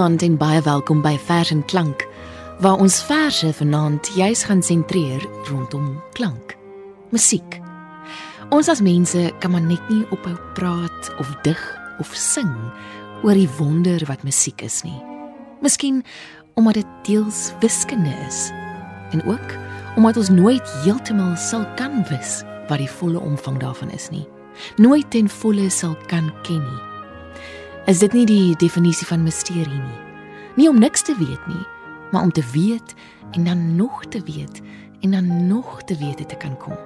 Goeienaand en baie welkom by Vers en Klank, waar ons verse vanaand juis gaan sentreer rondom klank, musiek. Ons as mense kan maar net nie ophou praat of dig of sing oor die wonder wat musiek is nie. Miskien omdat dit deels wiskunde is en ook omdat ons nooit heeltemal sal kan wis wat die volle omvang daarvan is nie. Nooit ten volle sal kan ken nie is dit nie die definisie van misterie nie. Nie om niks te weet nie, maar om te weet en dan nog te weet en dan nog te weet te kan kom.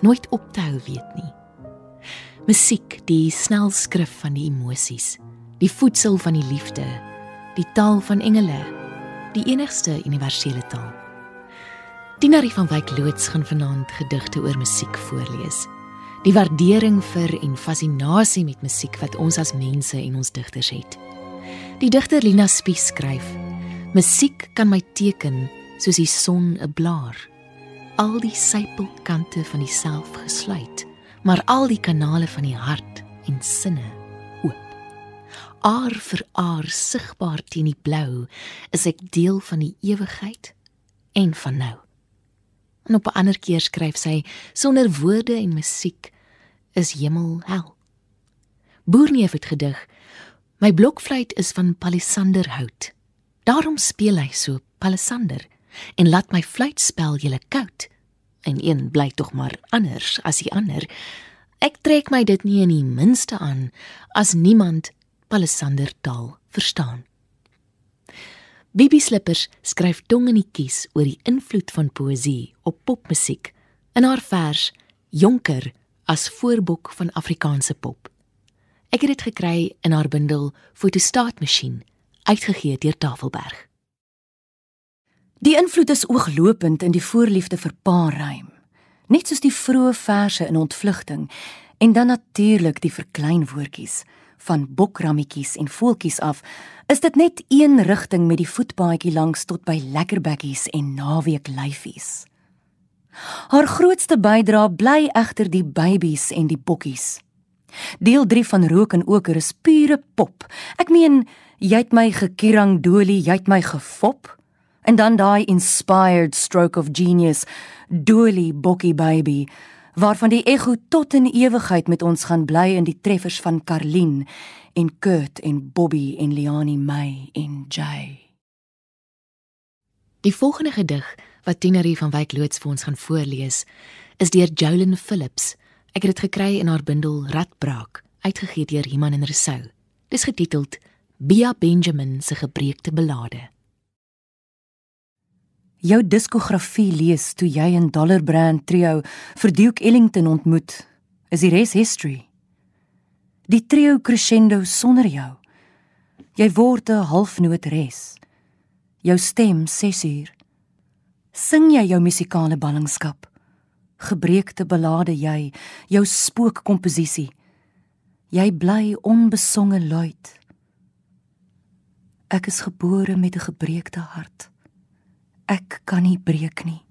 Nooit op te hou weet nie. Musiek, die snelskrif van die emosies, die voedsel van die liefde, die taal van engele, die enigste universele taal. Dinarie van Wyk loods gaan vanaand gedigte oor musiek voorlees die waardering vir en fascinasie met musiek wat ons as mense en ons digters het. Die digter Lina Spies skryf: Musiek kan my teken soos die son 'n blaar. Al die sypelkante van die self gesluit, maar al die kanale van die hart en sinne oop. Aar vir aar sigbaar teen die blou, is ek deel van die ewigheid en van nou. En op 'n ander keer skryf sy sonder woorde en musiek is hemel hel. Boerneef het gedig: My blokfluit is van palisanderhout. Daarom speel hy so palisander en laat my fluitspel julle koud. En een bly tog maar anders as die ander. Ek trek my dit nie in die minste aan as niemand palisander taal verstaan. Bibi Slippers skryf tongenetjies oor die invloed van poësie op popmusiek in haar vers Jonker as voorboek van Afrikaanse pop. Ek het dit gekry in haar bundel Fotostaatmasjien uitgegee deur Tafelberg. Die invloed is ooglopend in die voorliefde vir paarrym, net soos die vroeë verse in ontvlugting en dan natuurlik die verkleinwoordjies van bokrammetjies en voeltjies af is dit net een rigting met die voetpaadjie langs tot by lekkerbekkies en naweek lyfies. Haar grootste bydrae bly egter die babies en die bokkies. Deel 3 van Rook en Oker is pure pop. Ek meen, jy het my gekierang dolie, jy het my gefop. En dan daai inspired stroke of genius, dolie bokkie baby waarvan die ego tot in ewigheid met ons gaan bly in die treffers van Karlien en Kurt en Bobby en Liani May en Jay. Die volgende gedig wat Tinerie van Wyk loods vir ons gaan voorlees, is deur Jolyn Phillips. Ek het dit gekry in haar bundel Radbraak, uitgegee deur Iman en Resou. Dis getiteld Bia Benjamin se gebreekte belade. Jou diskografie lees toe jy in Dollar Brand Trio vir Duke Ellington ontmoet, is die res history. Die trio crescendo sonder jou. Jy word 'n halfnoot res. Jou stem 6 uur. Sing jy jou musikale ballingskap? Gebreekte ballade jy, jou spookkomposisie. Jy bly onbesonge luid. Ek is gebore met 'n gebreekte hart ek kan nie breek nie.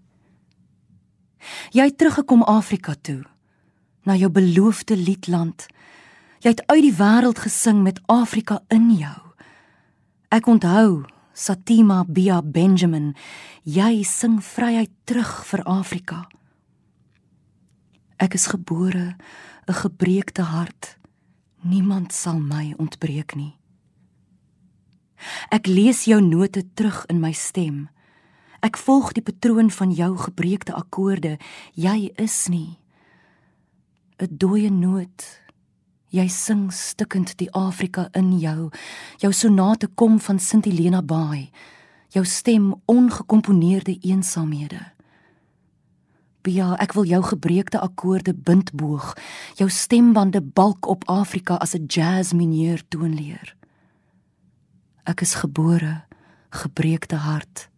Jy het teruggekom Afrika toe, na jou beloofde liedland. Jy het uit die wêreld gesing met Afrika in jou. Ek onthou Satima Bia Benjamin, jy sing vryheid terug vir Afrika. Ek is gebore 'n gebreekte hart. Niemand sal my ontbreek nie. Ek lees jou note terug in my stem. Ek volg die patroon van jou gebreekte akkoorde. Jy is nie 'n dooie noot. Jy sing stikkend die Afrika in jou. Jou sonate kom van Sint Helena Bay. Jou stem ongekomponeerde eensaamhede. Bia, ek wil jou gebreekte akkoorde bindboog, jou stembande balk op Afrika as 'n jazz mineur toonleer. Ek is gebore gebreekte hart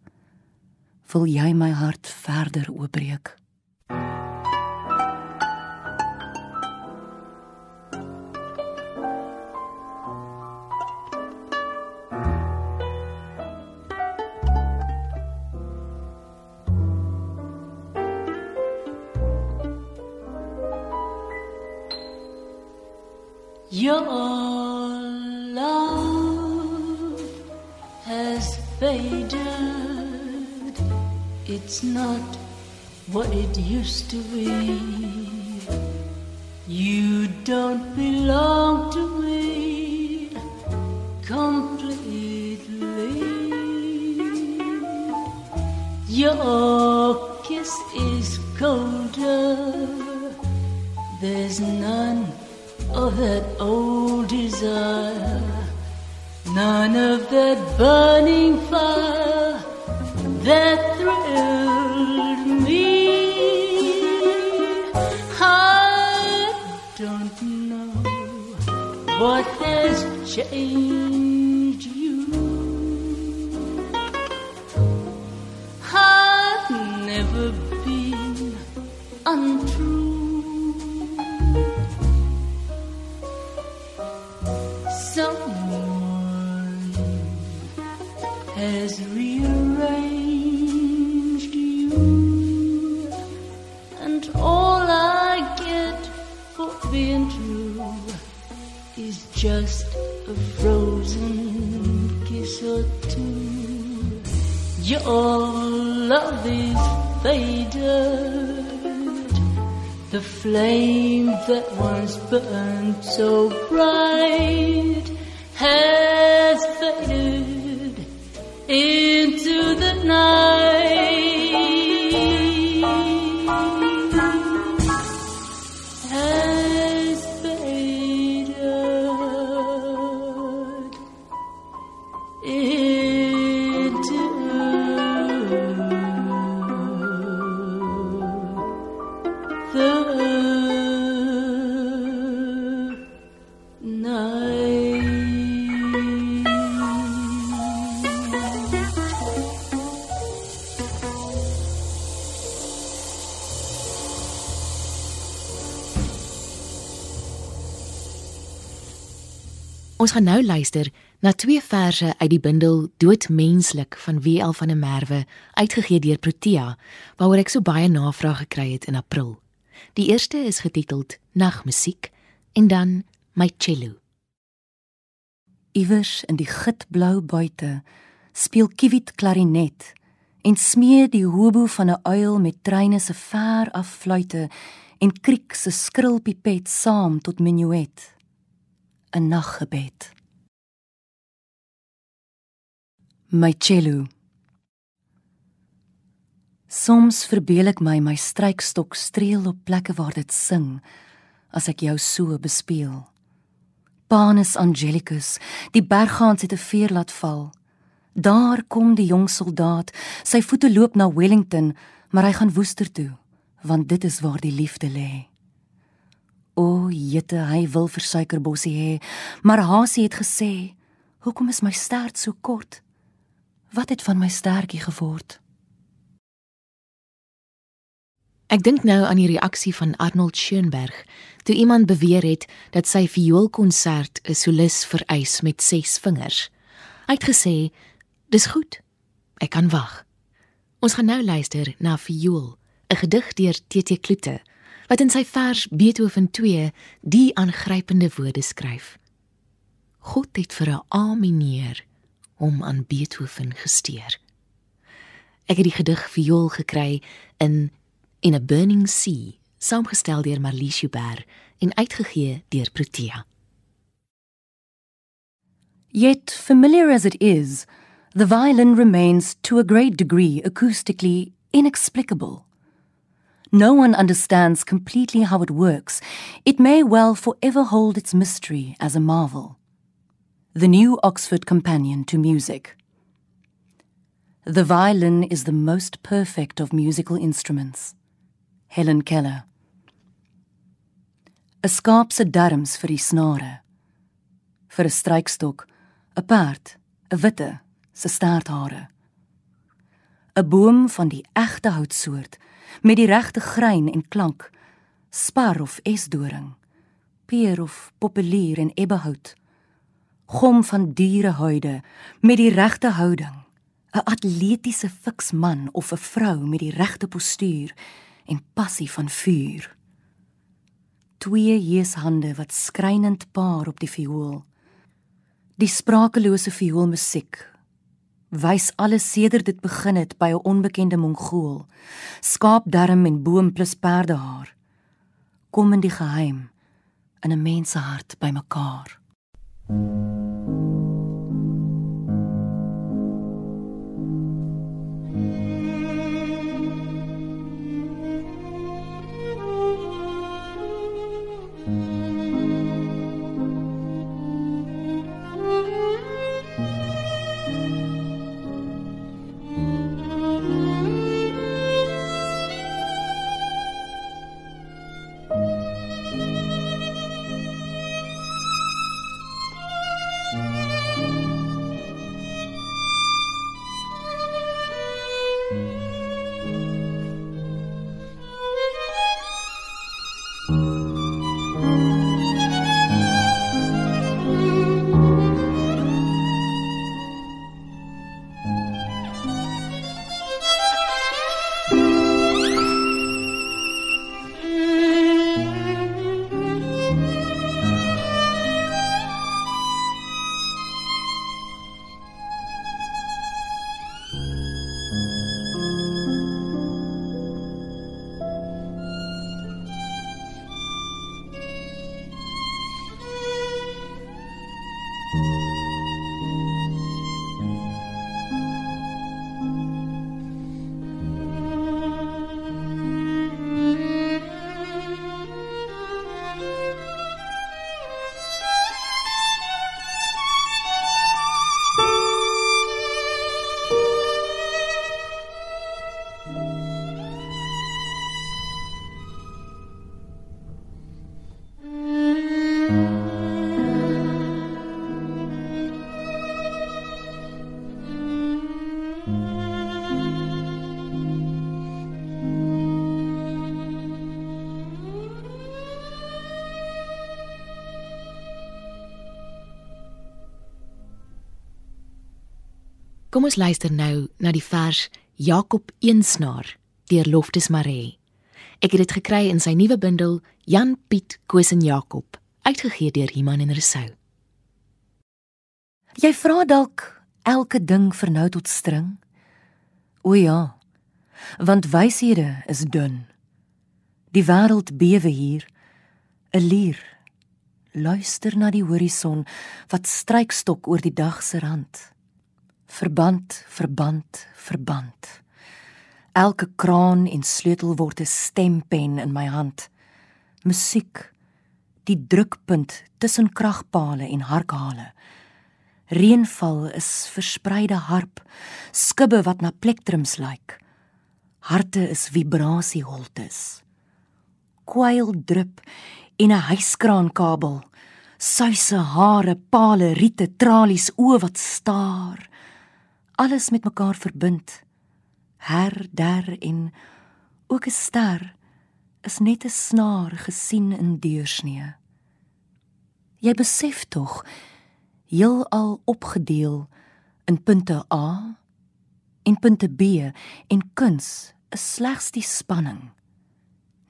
wil jy my hart verder oopbreek. Your love faded. It's not what it used to be. You don't belong to me completely. Your kiss is colder. There's none of that old desire, none of that burning fire that what has changed you. I've never been Your love is faded. The flame that once burned so bright has faded into the night. Ons gaan nou luister na twee verse uit die bundel Doodmenslik van W.L. van der Merwe, uitgegee deur Protea, waaroor ek so baie navraag gekry het in April. Die eerste is getiteld Nagmusiek en dan My cello. Iewers in die gitblou buite speel Kiewit klarinet en smee die hobo van 'n uil met treine se ver af fluite en kriek se skril pipet saam tot menuet. 'n Naggebed. My cello. Soms verbeel ek my my strykstok streel op plekke waar dit sing as ek jou so bespeel. Panus Angelicus, die berggaans het 'n veer laat val. Daar kom die jong soldaat, sy voete loop na Wellington, maar hy gaan Woester toe, want dit is waar die liefde lê. O, jette, hy wil vir suikerbossie hê, maar Hasie het gesê, "Hoekom is my stert so kort? Wat het van my stertjie geword?" Ek dink nou aan die reaksie van Arnold Schoenberg toe iemand beweer het dat sy vioolkonsert 'n solis vereis met 6 vingers. Hy het gesê, "Dis goed. Ek kan wag." Ons gaan nou luister na Viool, 'n gedig deur T.T. Kloete wat in sy vers Beethoven 2 die aangrypende woorde skryf. God het vir 'n A mineur hom aan Beethoven gesteer. Ek het die gedig Viool gekry in In a Burning Sea, saamgestel deur Marlies Joubert en uitgegee deur Protea. Yet, familiar as it is, the violin remains to a great degree acoustically inexplicable. No one understands completely how it works. It may well forever hold its mystery as a marvel. The New Oxford Companion to Music. The violin is the most perfect of musical instruments. Helen Keller. 'n Skaap se darms vir die snare. Vir 'n strykstok, 'n perd, 'n witte se staarthare. 'n Boom van die egte houtsoort met die regte grein en klank, spar of esdoring, peer of populier en ebbehout. Gom van dierehuide met die regte houding, 'n atletiese fiks man of 'n vrou met die regte postuur en passie van vuur. Twee jeeshande wat skrynend paar op die viool. Die sprakelose vioolmusiek Wys alles sedert dit begin het by 'n onbekende mongool. Skaapdarm en boom plus perdehaar. Kom in die geheim in 'n mens se hart bymekaar. Kom ons luister nou na die vers Jakob Eensnaar deur Loftus Maree. Ek het dit gekry in sy nuwe bundel Jan Piet Koos en Jakob, uitgegee deur Iman en Resou. Jy vra dalk elke ding vir nou tot string? O ja. Want wyshede is dun. Die wêreld bewe hier. 'n Lier. Luister na die horison wat strykstok oor die dag se rand. Verband, verband, verband. Elke kraan en sleutel word 'n stempen in my hand. Musiek, die drukpunt tussen kragpale en harkhale. Reënval is verspreide harp, skibbe wat na plektrums lyk. Harte is vibrasieholtes. Kwyl drup en 'n huiskraankabel. Suise hare, pale, riete, tralies, oë wat staar. Alles met mekaar verbind. Her, der en ook 'n ster is net 'n snaar gesien in deursnee. Jy besef tog heelal opgedeel in punte A en punte B en kuns is slegs die spanning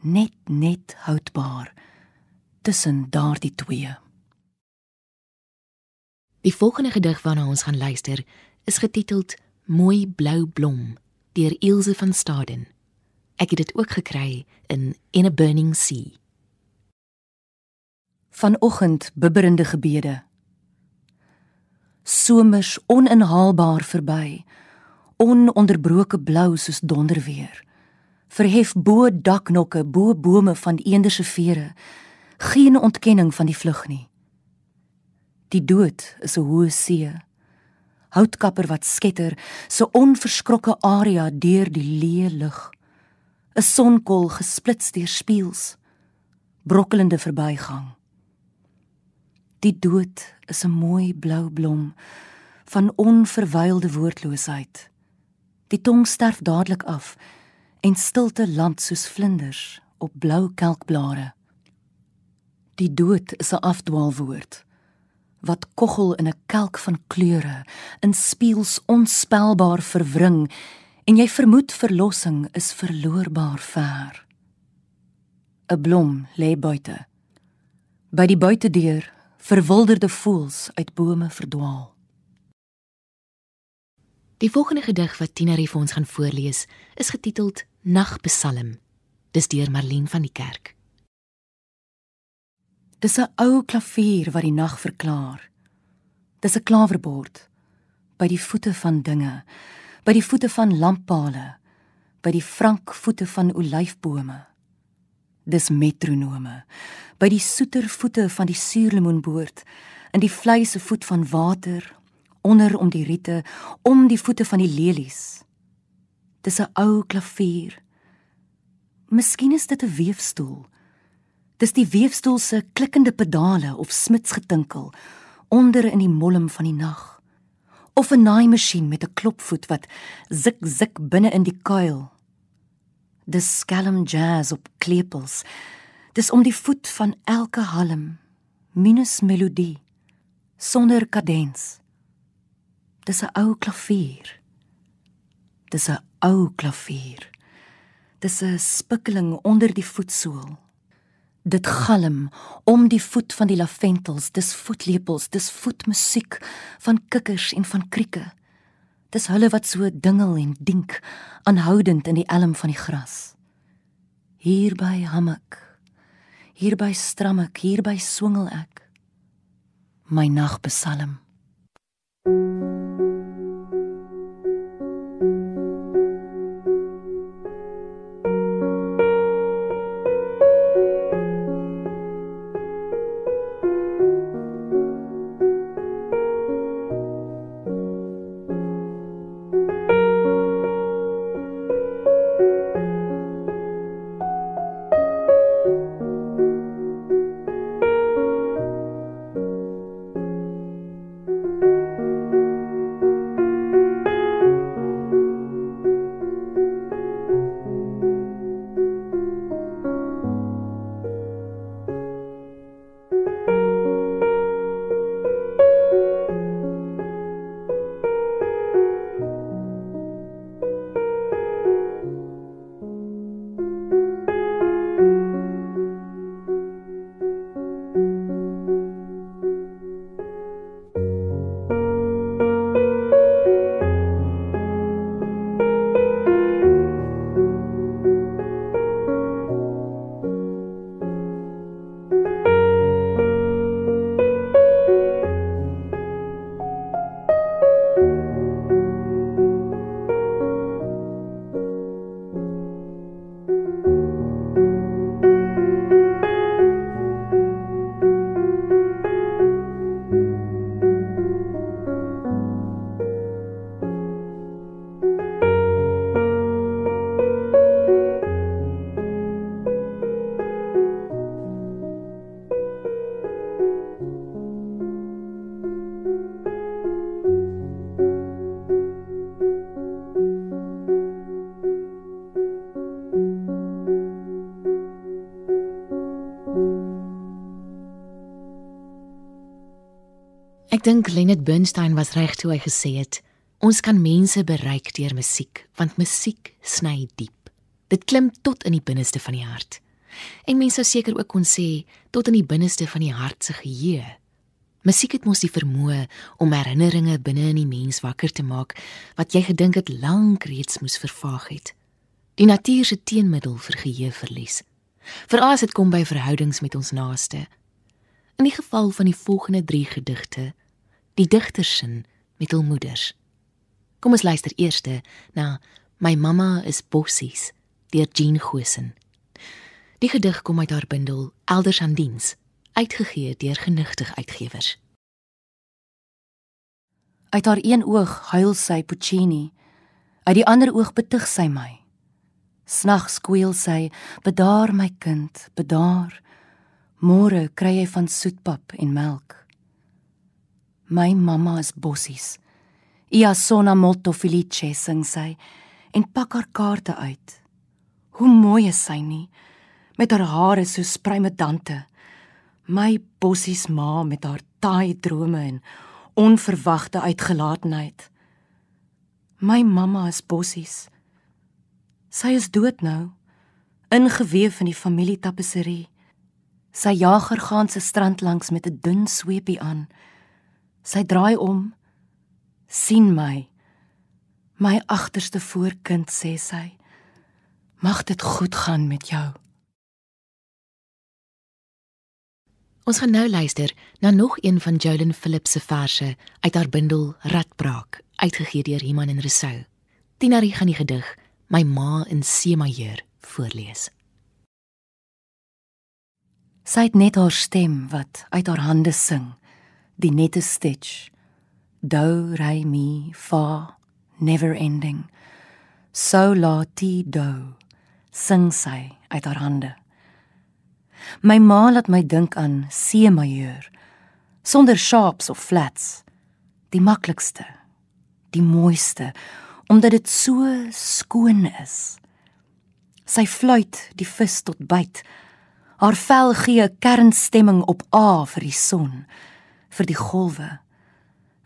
net net houdbaar tussen daardie twee. Die volgende gedig waarna ons gaan luister is getiteld Mooi blou blom deur Ilse van Staden. Ek het dit ook gekry in In a Burning Sea. Vanoggend bibberende gebede. Somers oninhaalbaar verby. Ononderbroke blou soos donderweer. Verhef bo daknokke, bo bome van eender se vere. Geen ontkenning van die vlug nie. Die dood is 'n hoë see. Houtkapper wat sketter, so onverskrokke aria deur die leë lug. 'n Sonkol gesplits deur spieëls. Brokkelende verbygang. Die dood is 'n mooi blou blom van onverwylde woordloosheid. Die tong sterf dadelik af en stilte land soos vlinders op blou kelkblare. Die dood is 'n afdwaalwoord wat koggel in 'n kelk van kleure, in spieëls onspelbaar verwring en jy vermoed verlossing is verloorbaar ver. 'n Blom lê buite. By die buitedeur verwilderde voëls uit bome verdwaal. Die volgende gedig wat Tienerie vir ons gaan voorlees, is getiteld Nagpsalm. Dis deur Marlene van die Kerk. Dis 'n ou klavier wat die nag verklaar. Dis 'n klawerbord by die voete van dinge, by die voete van lamppale, by die frank voete van olyfbome. Dis metronome by die soeter voete van die suurlemoenboord, in die vleise voet van water, onder om die riete, om die voete van die lelies. Dis 'n ou klavier. Miskien is dit 'n weefstoel. Dis die weefstoel se klikkende pedale of smitsgetinkel onder in die molm van die nag. Of 'n naaimasjien met 'n klopvoet wat zik zik binne in die kuil. Dis skelm jazz op klepels. Dis om die voet van elke halm, minus melodie, sonder kadens. Dis 'n ou klavier. Dis 'n ou klavier. Dis 'n spikkeling onder die voetsool. Dit galm om die voet van die laventels, dis voetlepels, dis voetmusiek van kikkers en van krieke. Dis hulle wat so dingel en dink, aanhoudend in die elm van die gras. Hier by hammek. Hier by stram ek, hier by swingel ek. My nagpsalm. Ek dink Leonard Bernstein was reg toe hy gesê het: Ons kan mense bereik deur musiek, want musiek sny diep. Dit klim tot in die binneste van die hart. En mense sou seker ook kon sê tot in die binneste van die hart se geheue. Musiek het mos die vermoë om herinneringe binne in die mens wakker te maak wat jy gedink het lank reeds moes vervaag het. Die natuur se teenmiddel vir geheueverlies. Veral as dit kom by verhoudings met ons naaste. In die geval van die volgende 3 gedigte, die digtersin met hul moeders. Kom ons luister eers na My mamma is bossies deur Jean Gosen. Die gedig kom uit haar bundel Elders aan diens, uitgegee deur Genigtig Uitgewers. Uit haar een oog huil sy Puccini, uit die ander oog betug sy my. Snags skweel sy: "Bedaar my kind, bedaar. Môre kry jy van soetpap en melk." My mamma is bossies. Ia sona molto felice sing sy en pak haar kaarte uit. Hoe mooi is sy nie met haar hare so spruimedante. My bossies ma met haar taai drome en onverwagte uitgelaatheid. My mamma is bossies. Sy is dood nou, ingeweef in die familietapisserie. Sy jager gaan se strand langs met 'n dun sweepie aan. Sy draai om, sien my, My agterste voorkind sê sy, mag dit goed gaan met jou. Ons gaan nou luister na nog een van Jolyn Phillips se verse uit haar bundel Radbraak, uitgegee deur Iman en Rousseau. Tinarie gaan die gedig My ma in C majeur voorlees. Sy het net haar stem wat uit haar hande sing, die nette stitch. Do re mi fa never ending. So la ti do sing sy uit haar hande. My ma laat my dink aan C majeur sonder sharps of flats. Die maklikste, die mooiste omdat dit so skoon is. Sy fluit die vis tot byt. Haar vel gee 'n kernstemming op A vir die son, vir die golwe.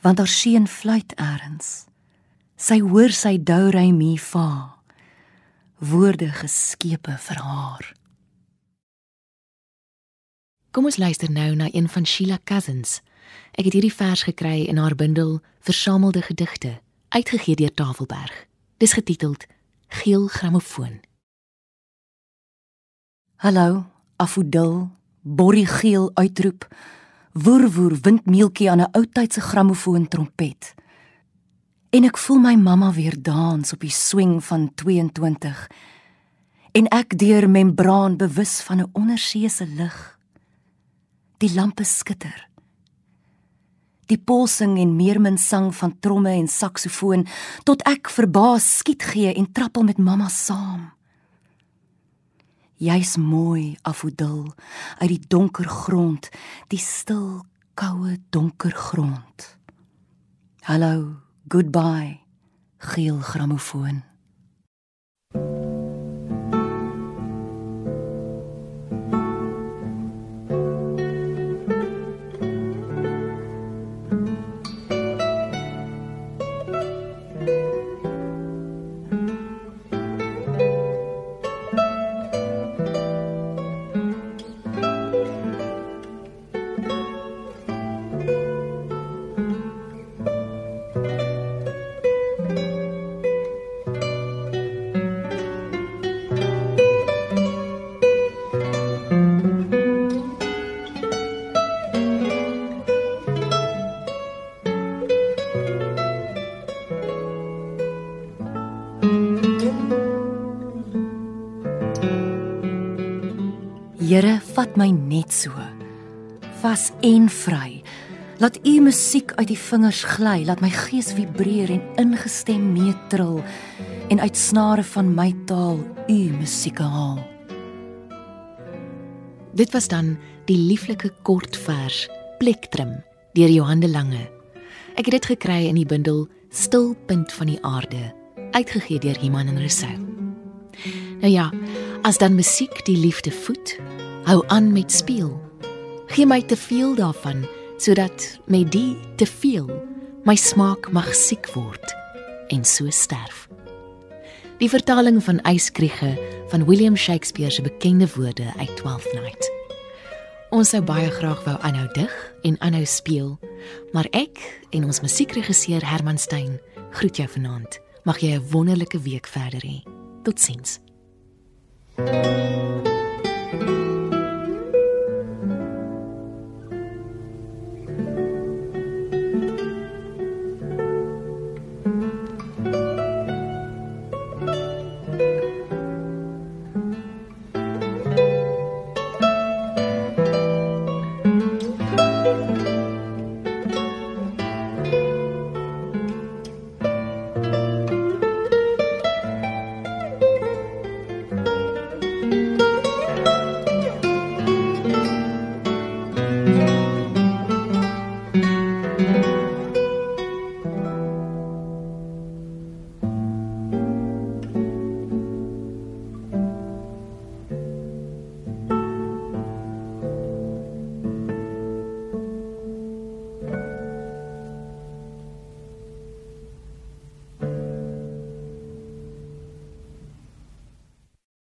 Want haar seun fluit eers. Sy hoor sy dou ry mi fa. Woorde geskepe vir haar. Kom ons luister nou na een van Sheila Cousins. Ek het hierdie vers gekry in haar bundel Versamelde gedigte, uitgegee deur Tafelberg. Dis getiteld Geel grammofoon. Hallo, afodil, borrie geel uitroep. Woer woer windmeeltjie aan 'n oudtydse grammofoon trompet. En ek voel my mamma weer dans op die swing van 22. En ek deur membraan bewus van 'n onderseese lig. Die lampe skitter. Die polsing en meermin sang van tromme en saksofoon tot ek verbaas skiet gee en trappel met mamma saam. Jy's mooi, afodil, uit die donker grond, die stil, koue donker grond. Hallo, goodbye, geel grammofoon. My net so vas en vry. Laat u musiek uit die vingers gly, laat my gees vibreer en ingestem meetril en uit snare van my taal u musiek haal. Dit was dan die lieflike kortvers Plektrum deur Johan de Lange. Ek het dit gekry in die bundel Stilpunt van die aarde, uitgegee deur Iman en Rousseau. Nou ja, as dan musiek die liefde voed, hou aan met speel. Gee my te veel daarvan sodat met die te veel my smaak mag siek word en so sterf. Die vertaling van Yskriege van William Shakespeare se bekende woorde uit Twelfth Night. Ons sou baie graag wou aanhou dig en aanhou speel, maar ek en ons musiekregisseur Herman Stein groet jou vanaand. Mag jy 'n wonderlike week verder hê. Totsiens.